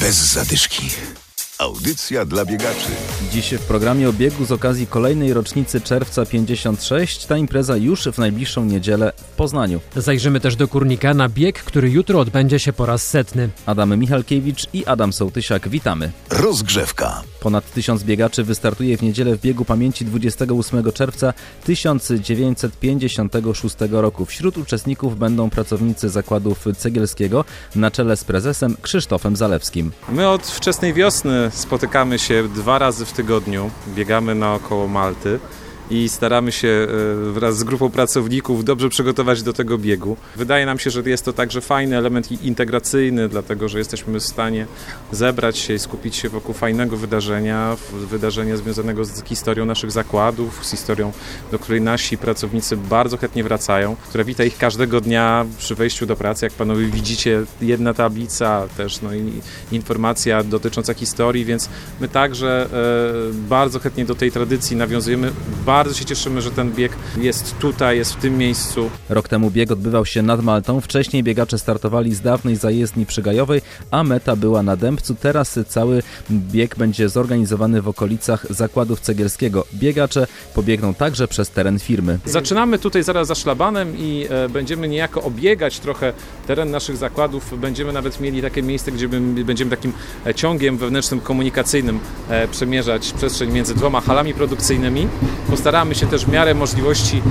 Bez zadyszki. Audycja dla biegaczy. Dziś w programie o biegu z okazji kolejnej rocznicy czerwca 56. Ta impreza już w najbliższą niedzielę w Poznaniu. Zajrzymy też do Kurnika na bieg, który jutro odbędzie się po raz setny. Adam Michalkiewicz i Adam Sołtysiak, witamy. Rozgrzewka. Ponad tysiąc biegaczy wystartuje w niedzielę w biegu pamięci 28 czerwca 1956 roku. Wśród uczestników będą pracownicy zakładów Cegielskiego na czele z prezesem Krzysztofem Zalewskim. My od wczesnej wiosny spotykamy się dwa razy w tygodniu, biegamy naokoło Malty i staramy się e, wraz z grupą pracowników dobrze przygotować do tego biegu. Wydaje nam się, że jest to także fajny element integracyjny, dlatego że jesteśmy w stanie zebrać się i skupić się wokół fajnego wydarzenia, wydarzenia związanego z historią naszych zakładów, z historią, do której nasi pracownicy bardzo chętnie wracają, która wita ich każdego dnia przy wejściu do pracy. Jak panowie widzicie, jedna tablica też, no i informacja dotycząca historii, więc my także e, bardzo chętnie do tej tradycji nawiązujemy. Bardzo się cieszymy, że ten bieg jest tutaj, jest w tym miejscu. Rok temu bieg odbywał się nad Maltą. Wcześniej biegacze startowali z dawnej zajezdni przygajowej, a meta była na Dębcu. Teraz cały bieg będzie zorganizowany w okolicach zakładów cegielskiego. Biegacze pobiegną także przez teren firmy. Zaczynamy tutaj zaraz za szlabanem i e, będziemy niejako obiegać trochę teren naszych zakładów. Będziemy nawet mieli takie miejsce, gdzie będziemy takim e, ciągiem wewnętrznym komunikacyjnym e, przemierzać przestrzeń między dwoma halami produkcyjnymi. Postaramy się też w miarę możliwości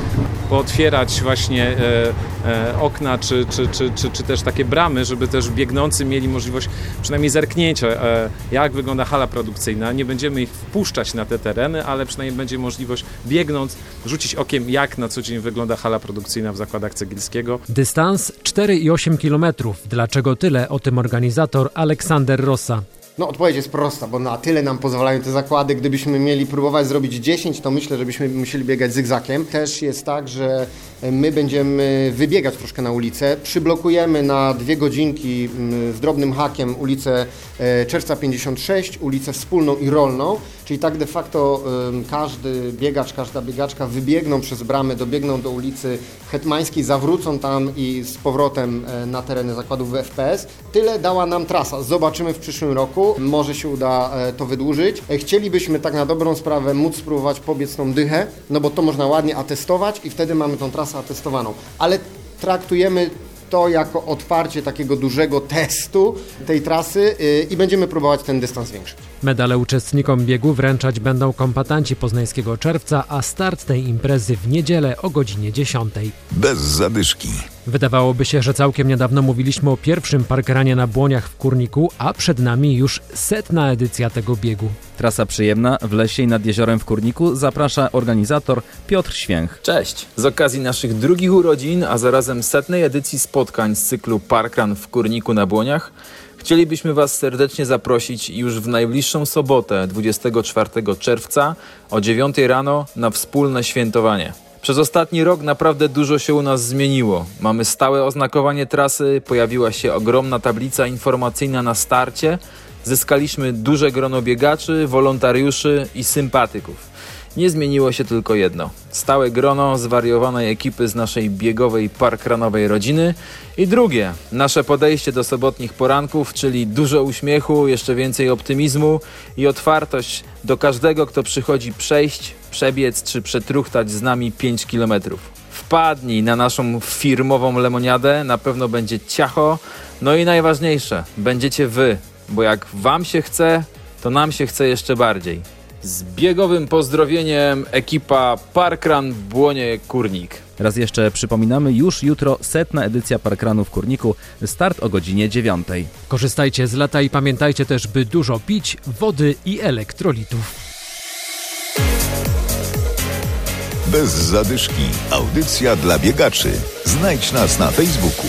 pootwierać właśnie e, e, okna czy, czy, czy, czy, czy też takie bramy, żeby też biegnący mieli możliwość przynajmniej zerknięcia, e, jak wygląda hala produkcyjna. Nie będziemy ich wpuszczać na te tereny, ale przynajmniej będzie możliwość biegnąc, rzucić okiem, jak na co dzień wygląda hala produkcyjna w zakładach Cegielskiego. Dystans 4,8 km. Dlaczego tyle? O tym organizator Aleksander Rossa. No odpowiedź jest prosta, bo na tyle nam pozwalają te zakłady. Gdybyśmy mieli próbować zrobić 10, to myślę, że byśmy musieli biegać zygzakiem. Też jest tak, że my będziemy wybiegać troszkę na ulicę. Przyblokujemy na dwie godzinki mm, z drobnym hakiem ulicę e, Czerwca 56, ulicę Wspólną i Rolną, czyli tak de facto każdy biegacz, każda biegaczka wybiegną przez bramę, dobiegną do ulicy Hetmańskiej, zawrócą tam i z powrotem e, na tereny zakładów FPS. Tyle dała nam trasa. Zobaczymy w przyszłym roku. Może się uda e, to wydłużyć. Chcielibyśmy tak na dobrą sprawę móc spróbować pobiec tą dychę, no bo to można ładnie atestować i wtedy mamy tą trasę atestowaną, ale traktujemy to jako otwarcie takiego dużego testu tej trasy yy, i będziemy próbować ten dystans zwiększyć. Medale uczestnikom biegu wręczać będą kombatanci poznańskiego czerwca, a start tej imprezy w niedzielę o godzinie 10. Bez zadyszki. Wydawałoby się, że całkiem niedawno mówiliśmy o pierwszym parkranie na Błoniach w Kurniku, a przed nami już setna edycja tego biegu. Trasa przyjemna w lesie i nad jeziorem w Kurniku zaprasza organizator Piotr Święch. Cześć! Z okazji naszych drugich urodzin, a zarazem setnej edycji spotkań z cyklu Parkran w Kurniku na Błoniach, Chcielibyśmy Was serdecznie zaprosić już w najbliższą sobotę, 24 czerwca o 9 rano na wspólne świętowanie. Przez ostatni rok naprawdę dużo się u nas zmieniło. Mamy stałe oznakowanie trasy, pojawiła się ogromna tablica informacyjna na starcie, zyskaliśmy duże grono biegaczy, wolontariuszy i sympatyków. Nie zmieniło się tylko jedno. Stałe grono zwariowanej ekipy z naszej biegowej parkranowej rodziny i drugie, nasze podejście do sobotnich poranków, czyli dużo uśmiechu, jeszcze więcej optymizmu i otwartość do każdego, kto przychodzi przejść, przebiec czy przetruchtać z nami 5 kilometrów. Wpadnij na naszą firmową lemoniadę, na pewno będzie ciacho, no i najważniejsze, będziecie wy, bo jak wam się chce, to nam się chce jeszcze bardziej. Z biegowym pozdrowieniem ekipa Parkran Błonie Kurnik. Raz jeszcze przypominamy, już jutro setna edycja Parkranu w Kurniku, start o godzinie 9. Korzystajcie z lata i pamiętajcie też, by dużo pić wody i elektrolitów. Bez zadyszki. Audycja dla biegaczy. Znajdź nas na Facebooku.